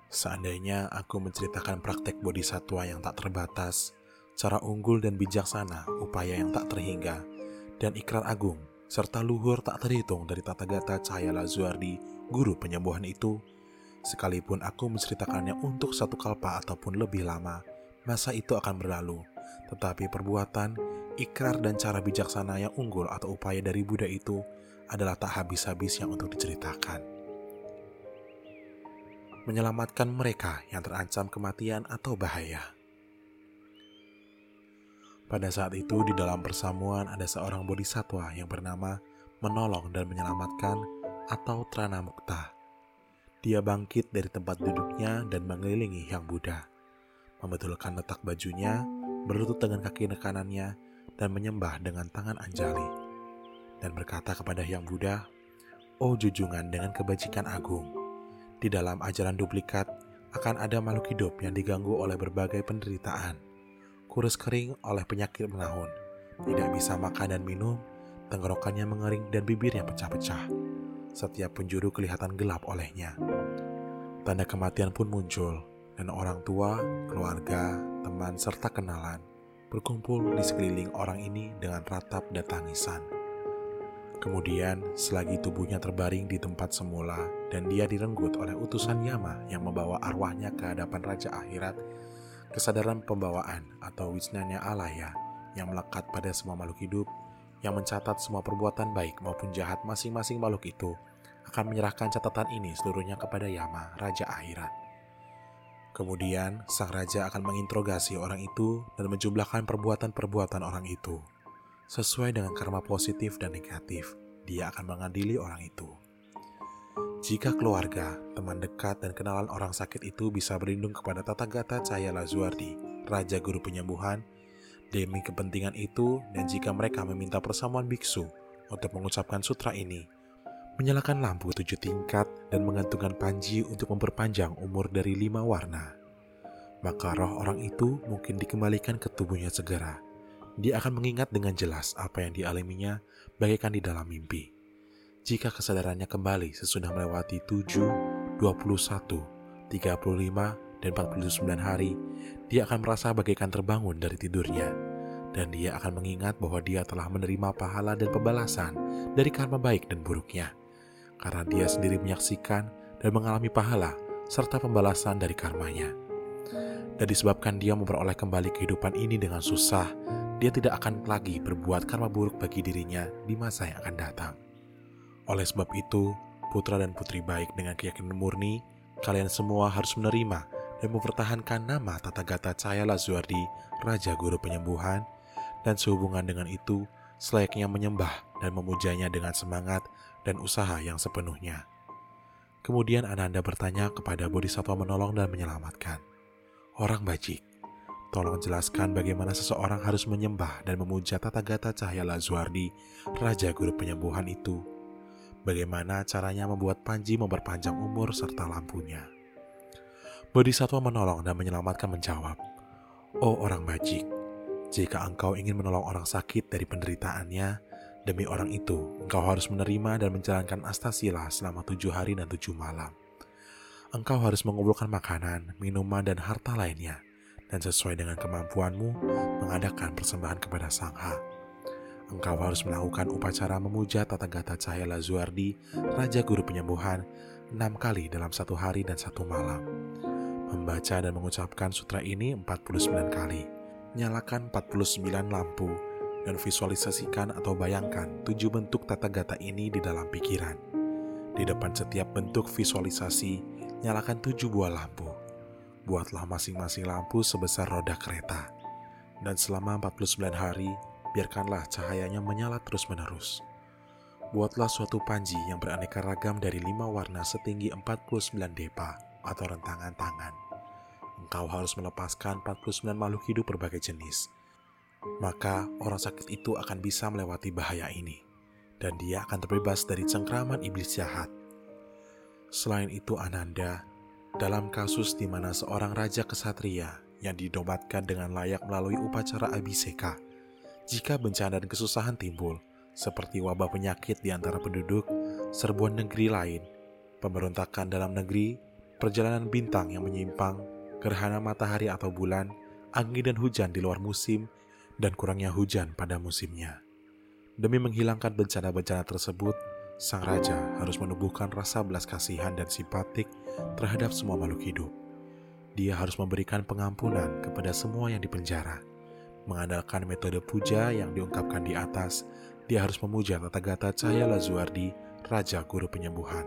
Seandainya aku menceritakan praktek bodhisatwa yang tak terbatas, cara unggul dan bijaksana, upaya yang tak terhingga, dan ikrar agung, serta luhur tak terhitung dari tata gata Cahaya Lazuardi, guru penyembuhan itu, sekalipun aku menceritakannya untuk satu kalpa ataupun lebih lama, masa itu akan berlalu, tetapi perbuatan, ikrar dan cara bijaksana yang unggul atau upaya dari Buddha itu adalah tak habis-habisnya untuk diceritakan menyelamatkan mereka yang terancam kematian atau bahaya. Pada saat itu di dalam persamuan ada seorang bodhisatwa yang bernama menolong dan menyelamatkan atau Trana Mukta. Dia bangkit dari tempat duduknya dan mengelilingi Hyang Buddha, membetulkan letak bajunya, berlutut dengan kaki kanannya, dan menyembah dengan tangan anjali, dan berkata kepada Hyang Buddha, Oh jujungan dengan kebajikan agung, di dalam ajaran duplikat akan ada makhluk hidup yang diganggu oleh berbagai penderitaan, kurus kering oleh penyakit menahun, tidak bisa makan dan minum, tenggorokannya mengering dan bibirnya pecah-pecah. Setiap penjuru kelihatan gelap olehnya. Tanda kematian pun muncul, dan orang tua, keluarga, teman, serta kenalan berkumpul di sekeliling orang ini dengan ratap dan tangisan. Kemudian, selagi tubuhnya terbaring di tempat semula dan dia direnggut oleh utusan Yama yang membawa arwahnya ke hadapan Raja Akhirat, kesadaran pembawaan atau wisnanya alaya yang melekat pada semua makhluk hidup yang mencatat semua perbuatan baik maupun jahat masing-masing makhluk itu akan menyerahkan catatan ini seluruhnya kepada Yama, Raja Akhirat. Kemudian, sang raja akan menginterogasi orang itu dan menjumlahkan perbuatan-perbuatan orang itu. Sesuai dengan karma positif dan negatif, dia akan mengadili orang itu. Jika keluarga, teman dekat, dan kenalan orang sakit itu bisa berlindung kepada Tata Gata Cahaya Lazuardi, Raja Guru Penyembuhan, demi kepentingan itu, dan jika mereka meminta persamuan biksu untuk mengucapkan sutra ini, menyalakan lampu tujuh tingkat dan mengantungkan panji untuk memperpanjang umur dari lima warna. Maka roh orang itu mungkin dikembalikan ke tubuhnya segera. Dia akan mengingat dengan jelas apa yang dialaminya bagaikan di dalam mimpi. Jika kesadarannya kembali sesudah melewati 7, 21, 35, dan 49 hari, dia akan merasa bagaikan terbangun dari tidurnya. Dan dia akan mengingat bahwa dia telah menerima pahala dan pembalasan dari karma baik dan buruknya karena dia sendiri menyaksikan dan mengalami pahala serta pembalasan dari karmanya. Dan disebabkan dia memperoleh kembali kehidupan ini dengan susah, dia tidak akan lagi berbuat karma buruk bagi dirinya di masa yang akan datang. Oleh sebab itu, putra dan putri baik dengan keyakinan murni, kalian semua harus menerima dan mempertahankan nama Tata Gata Cahaya Lazuardi, Raja Guru Penyembuhan, dan sehubungan dengan itu, selayaknya menyembah dan memujanya dengan semangat dan usaha yang sepenuhnya. Kemudian Ananda bertanya kepada Bodhisattva menolong dan menyelamatkan. Orang bajik, tolong jelaskan bagaimana seseorang harus menyembah dan memuja tata gata cahaya Lazuardi, Raja Guru Penyembuhan itu. Bagaimana caranya membuat Panji memperpanjang umur serta lampunya. Bodhisattva menolong dan menyelamatkan menjawab, Oh orang bajik, jika engkau ingin menolong orang sakit dari penderitaannya, Demi orang itu, engkau harus menerima dan menjalankan astasila selama tujuh hari dan tujuh malam. Engkau harus mengumpulkan makanan, minuman, dan harta lainnya, dan sesuai dengan kemampuanmu mengadakan persembahan kepada Sangha. Engkau harus melakukan upacara memuja tata gata cahaya Lazuardi, Raja Guru Penyembuhan, enam kali dalam satu hari dan satu malam. Membaca dan mengucapkan sutra ini 49 kali. Nyalakan 49 lampu dan visualisasikan atau bayangkan tujuh bentuk tata gata ini di dalam pikiran. Di depan setiap bentuk visualisasi, nyalakan tujuh buah lampu. Buatlah masing-masing lampu sebesar roda kereta. Dan selama 49 hari, biarkanlah cahayanya menyala terus-menerus. Buatlah suatu panji yang beraneka ragam dari lima warna setinggi 49 depa atau rentangan tangan. Engkau harus melepaskan 49 makhluk hidup berbagai jenis, maka orang sakit itu akan bisa melewati bahaya ini, dan dia akan terbebas dari cengkraman iblis jahat. Selain itu, Ananda, dalam kasus di mana seorang raja kesatria yang didobatkan dengan layak melalui upacara abiseka, jika bencana dan kesusahan timbul, seperti wabah penyakit di antara penduduk, serbuan negeri lain, pemberontakan dalam negeri, perjalanan bintang yang menyimpang, gerhana matahari atau bulan, angin dan hujan di luar musim, dan kurangnya hujan pada musimnya. Demi menghilangkan bencana-bencana tersebut, sang raja harus menumbuhkan rasa belas kasihan dan simpatik terhadap semua makhluk hidup. Dia harus memberikan pengampunan kepada semua yang dipenjara. Mengandalkan metode puja yang diungkapkan di atas, dia harus memuja tata gata Cahaya Lazuardi, Raja Guru Penyembuhan.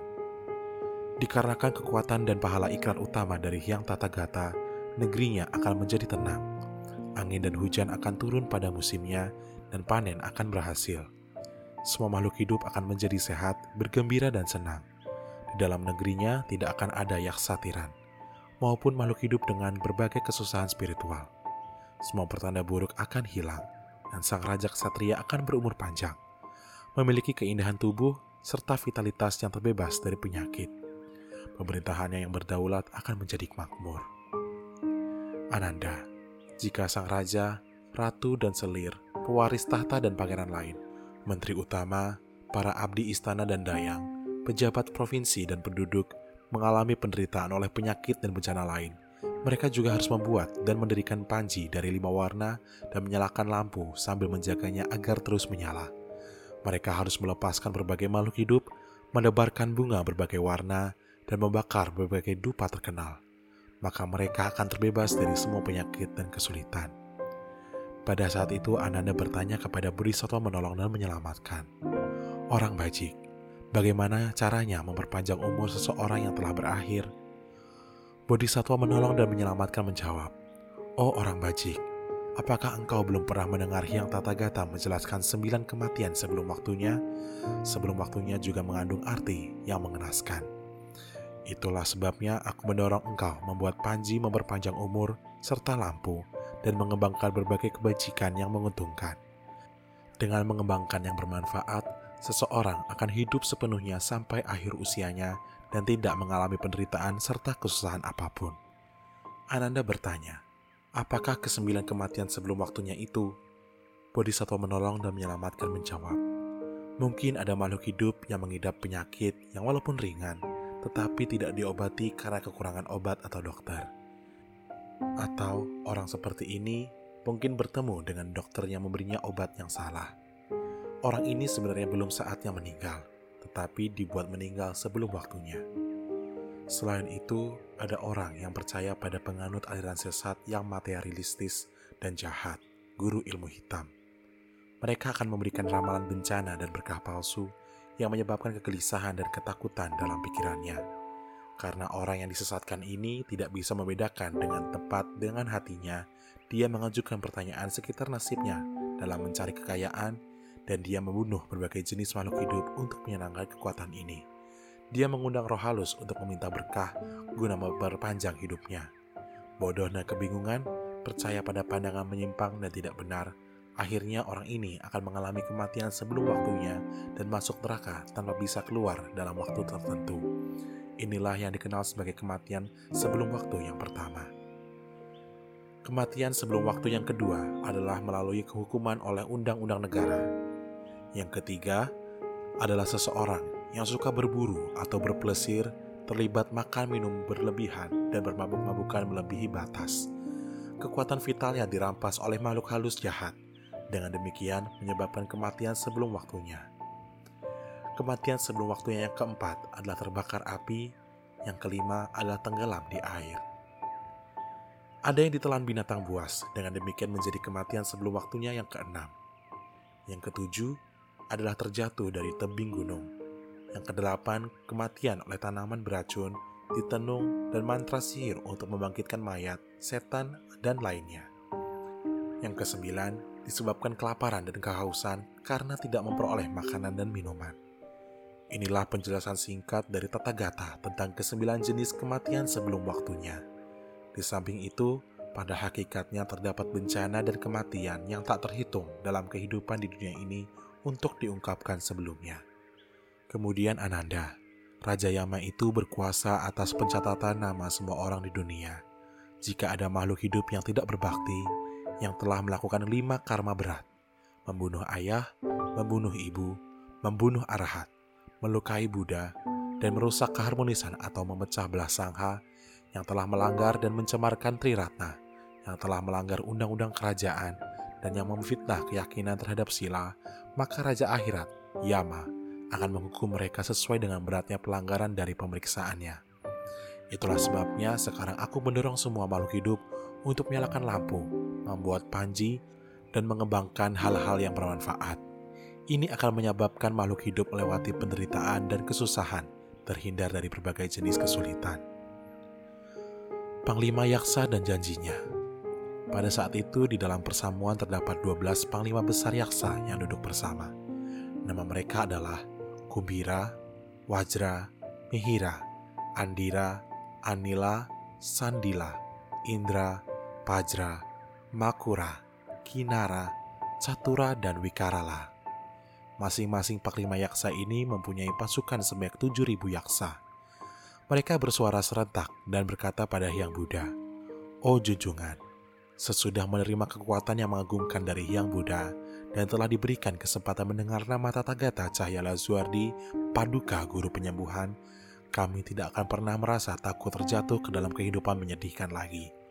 Dikarenakan kekuatan dan pahala ikrar utama dari Hyang Tata Gata, negerinya akan menjadi tenang angin dan hujan akan turun pada musimnya, dan panen akan berhasil. Semua makhluk hidup akan menjadi sehat, bergembira, dan senang. Di dalam negerinya tidak akan ada yaksa tiran, maupun makhluk hidup dengan berbagai kesusahan spiritual. Semua pertanda buruk akan hilang, dan sang raja ksatria akan berumur panjang, memiliki keindahan tubuh serta vitalitas yang terbebas dari penyakit. Pemerintahannya yang berdaulat akan menjadi makmur. Ananda, jika sang raja, ratu, dan selir, pewaris tahta dan pangeran lain, menteri utama, para abdi istana dan dayang, pejabat provinsi dan penduduk mengalami penderitaan oleh penyakit dan bencana lain. Mereka juga harus membuat dan mendirikan panji dari lima warna dan menyalakan lampu sambil menjaganya agar terus menyala. Mereka harus melepaskan berbagai makhluk hidup, menebarkan bunga berbagai warna, dan membakar berbagai dupa terkenal maka mereka akan terbebas dari semua penyakit dan kesulitan. Pada saat itu Ananda bertanya kepada Bodhisattva menolong dan menyelamatkan. Orang bajik, bagaimana caranya memperpanjang umur seseorang yang telah berakhir? Bodhisattva menolong dan menyelamatkan menjawab, Oh orang bajik, apakah engkau belum pernah mendengar Hyang Tata Gata menjelaskan sembilan kematian sebelum waktunya? Sebelum waktunya juga mengandung arti yang mengenaskan. Itulah sebabnya aku mendorong engkau membuat Panji memperpanjang umur serta lampu dan mengembangkan berbagai kebajikan yang menguntungkan. Dengan mengembangkan yang bermanfaat, seseorang akan hidup sepenuhnya sampai akhir usianya dan tidak mengalami penderitaan serta kesusahan apa pun. Ananda bertanya, apakah kesembilan kematian sebelum waktunya itu? Bodhisattva menolong dan menyelamatkan menjawab, mungkin ada makhluk hidup yang mengidap penyakit yang walaupun ringan, tetapi tidak diobati karena kekurangan obat atau dokter. Atau orang seperti ini mungkin bertemu dengan dokter yang memberinya obat yang salah. Orang ini sebenarnya belum saatnya meninggal, tetapi dibuat meninggal sebelum waktunya. Selain itu, ada orang yang percaya pada penganut aliran sesat yang materialistis dan jahat, guru ilmu hitam. Mereka akan memberikan ramalan bencana dan berkah palsu yang menyebabkan kegelisahan dan ketakutan dalam pikirannya. Karena orang yang disesatkan ini tidak bisa membedakan dengan tepat dengan hatinya, dia mengajukan pertanyaan sekitar nasibnya dalam mencari kekayaan dan dia membunuh berbagai jenis makhluk hidup untuk menyenangkan kekuatan ini. Dia mengundang roh halus untuk meminta berkah guna memperpanjang hidupnya. Bodoh dan kebingungan, percaya pada pandangan menyimpang dan tidak benar, akhirnya orang ini akan mengalami kematian sebelum waktunya dan masuk neraka tanpa bisa keluar dalam waktu tertentu. Inilah yang dikenal sebagai kematian sebelum waktu yang pertama. Kematian sebelum waktu yang kedua adalah melalui kehukuman oleh undang-undang negara. Yang ketiga adalah seseorang yang suka berburu atau berplesir, terlibat makan minum berlebihan dan bermabuk-mabukan melebihi batas. Kekuatan vitalnya dirampas oleh makhluk halus jahat. Dengan demikian menyebabkan kematian sebelum waktunya. Kematian sebelum waktunya yang keempat adalah terbakar api, yang kelima adalah tenggelam di air. Ada yang ditelan binatang buas, dengan demikian menjadi kematian sebelum waktunya yang keenam. Yang ketujuh adalah terjatuh dari tebing gunung. Yang kedelapan, kematian oleh tanaman beracun, ditenung, dan mantra sihir untuk membangkitkan mayat, setan, dan lainnya. Yang kesembilan, disebabkan kelaparan dan kehausan karena tidak memperoleh makanan dan minuman. Inilah penjelasan singkat dari Tata Gata tentang kesembilan jenis kematian sebelum waktunya. Di samping itu, pada hakikatnya terdapat bencana dan kematian yang tak terhitung dalam kehidupan di dunia ini untuk diungkapkan sebelumnya. Kemudian Ananda, Raja Yama itu berkuasa atas pencatatan nama semua orang di dunia. Jika ada makhluk hidup yang tidak berbakti, yang telah melakukan lima karma berat, membunuh ayah, membunuh ibu, membunuh arahat, melukai Buddha, dan merusak keharmonisan atau memecah belah sangha, yang telah melanggar dan mencemarkan Triratna, yang telah melanggar undang-undang kerajaan, dan yang memfitnah keyakinan terhadap sila, maka Raja Akhirat, Yama, akan menghukum mereka sesuai dengan beratnya pelanggaran dari pemeriksaannya. Itulah sebabnya sekarang aku mendorong semua makhluk hidup untuk menyalakan lampu, membuat panji, dan mengembangkan hal-hal yang bermanfaat. Ini akan menyebabkan makhluk hidup melewati penderitaan dan kesusahan, terhindar dari berbagai jenis kesulitan. Panglima Yaksa dan janjinya. Pada saat itu di dalam persamuan terdapat 12 panglima besar Yaksa yang duduk bersama. Nama mereka adalah Kubira, Wajra, Mihira, Andira, Anila, Sandila, Indra, Pajra, Makura, Kinara, Catura, dan Wikarala. Masing-masing panglima yaksa ini mempunyai pasukan sebanyak 7.000 yaksa mereka bersuara serentak dan berkata pada Hyang Buddha, Oh junjungan, sesudah menerima kekuatan yang mengagumkan dari Hyang Buddha dan telah diberikan kesempatan mendengar nama Tathagata Cahya Lazuardi, Paduka Guru Penyembuhan, kami tidak akan pernah merasa takut terjatuh ke dalam kehidupan menyedihkan lagi.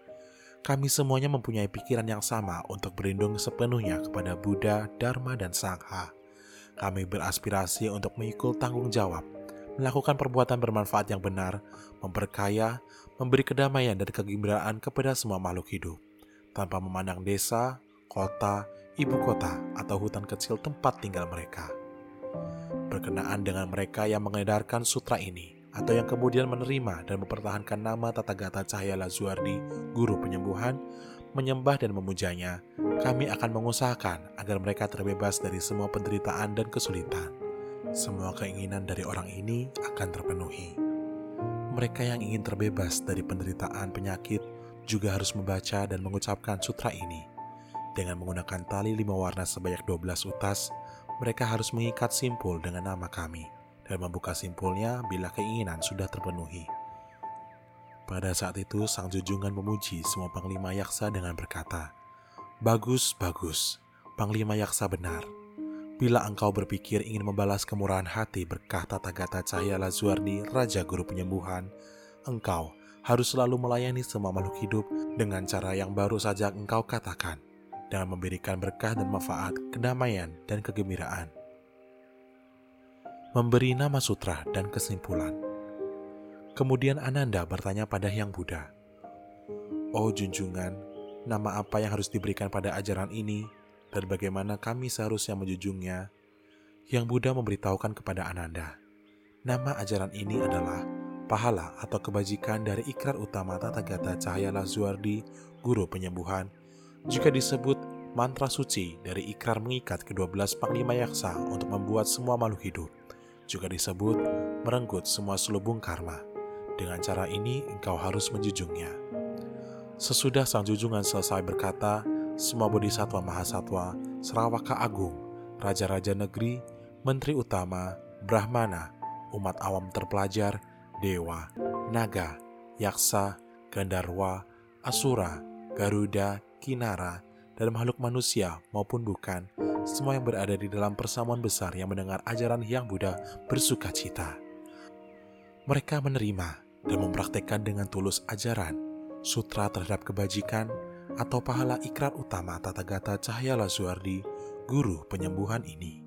Kami semuanya mempunyai pikiran yang sama untuk berlindung sepenuhnya kepada Buddha, Dharma, dan Sangha. Kami beraspirasi untuk mengikul tanggung jawab melakukan perbuatan bermanfaat yang benar, memperkaya, memberi kedamaian dan kegembiraan kepada semua makhluk hidup, tanpa memandang desa, kota, ibu kota, atau hutan kecil tempat tinggal mereka. Berkenaan dengan mereka yang mengedarkan sutra ini, atau yang kemudian menerima dan mempertahankan nama Tathagata Cahaya Lazuardi, Guru Penyembuhan, menyembah dan memujanya, kami akan mengusahakan agar mereka terbebas dari semua penderitaan dan kesulitan semua keinginan dari orang ini akan terpenuhi. Mereka yang ingin terbebas dari penderitaan penyakit juga harus membaca dan mengucapkan sutra ini. Dengan menggunakan tali lima warna sebanyak 12 utas, mereka harus mengikat simpul dengan nama kami dan membuka simpulnya bila keinginan sudah terpenuhi. Pada saat itu, sang junjungan memuji semua panglima yaksa dengan berkata, Bagus, bagus, panglima yaksa benar. Bila engkau berpikir ingin membalas kemurahan hati berkah tata gata cahaya Lazuardi, Raja Guru Penyembuhan, engkau harus selalu melayani semua makhluk hidup dengan cara yang baru saja engkau katakan, dengan memberikan berkah dan manfaat, kedamaian, dan kegembiraan memberi nama sutra dan kesimpulan. Kemudian Ananda bertanya pada Hyang Buddha, Oh junjungan, nama apa yang harus diberikan pada ajaran ini dan bagaimana kami seharusnya menjunjungnya? Hyang Buddha memberitahukan kepada Ananda, nama ajaran ini adalah pahala atau kebajikan dari ikrar utama Tata Gata Cahaya Lazuardi, Guru Penyembuhan, juga disebut mantra suci dari ikrar mengikat kedua belas panglima yaksa untuk membuat semua makhluk hidup juga disebut merenggut semua selubung karma. Dengan cara ini, engkau harus menjunjungnya. Sesudah sang junjungan selesai berkata, semua bodhisatwa mahasatwa, Serawaka Agung, Raja-Raja Negeri, Menteri Utama, Brahmana, umat awam terpelajar, Dewa, Naga, Yaksa, Gandarwa, Asura, Garuda, Kinara, dan makhluk manusia maupun bukan, semua yang berada di dalam persamuan besar yang mendengar ajaran Hyang Buddha bersuka cita. Mereka menerima dan mempraktekkan dengan tulus ajaran, sutra terhadap kebajikan, atau pahala ikrar utama tata gata Cahaya Lazuardi, guru penyembuhan ini.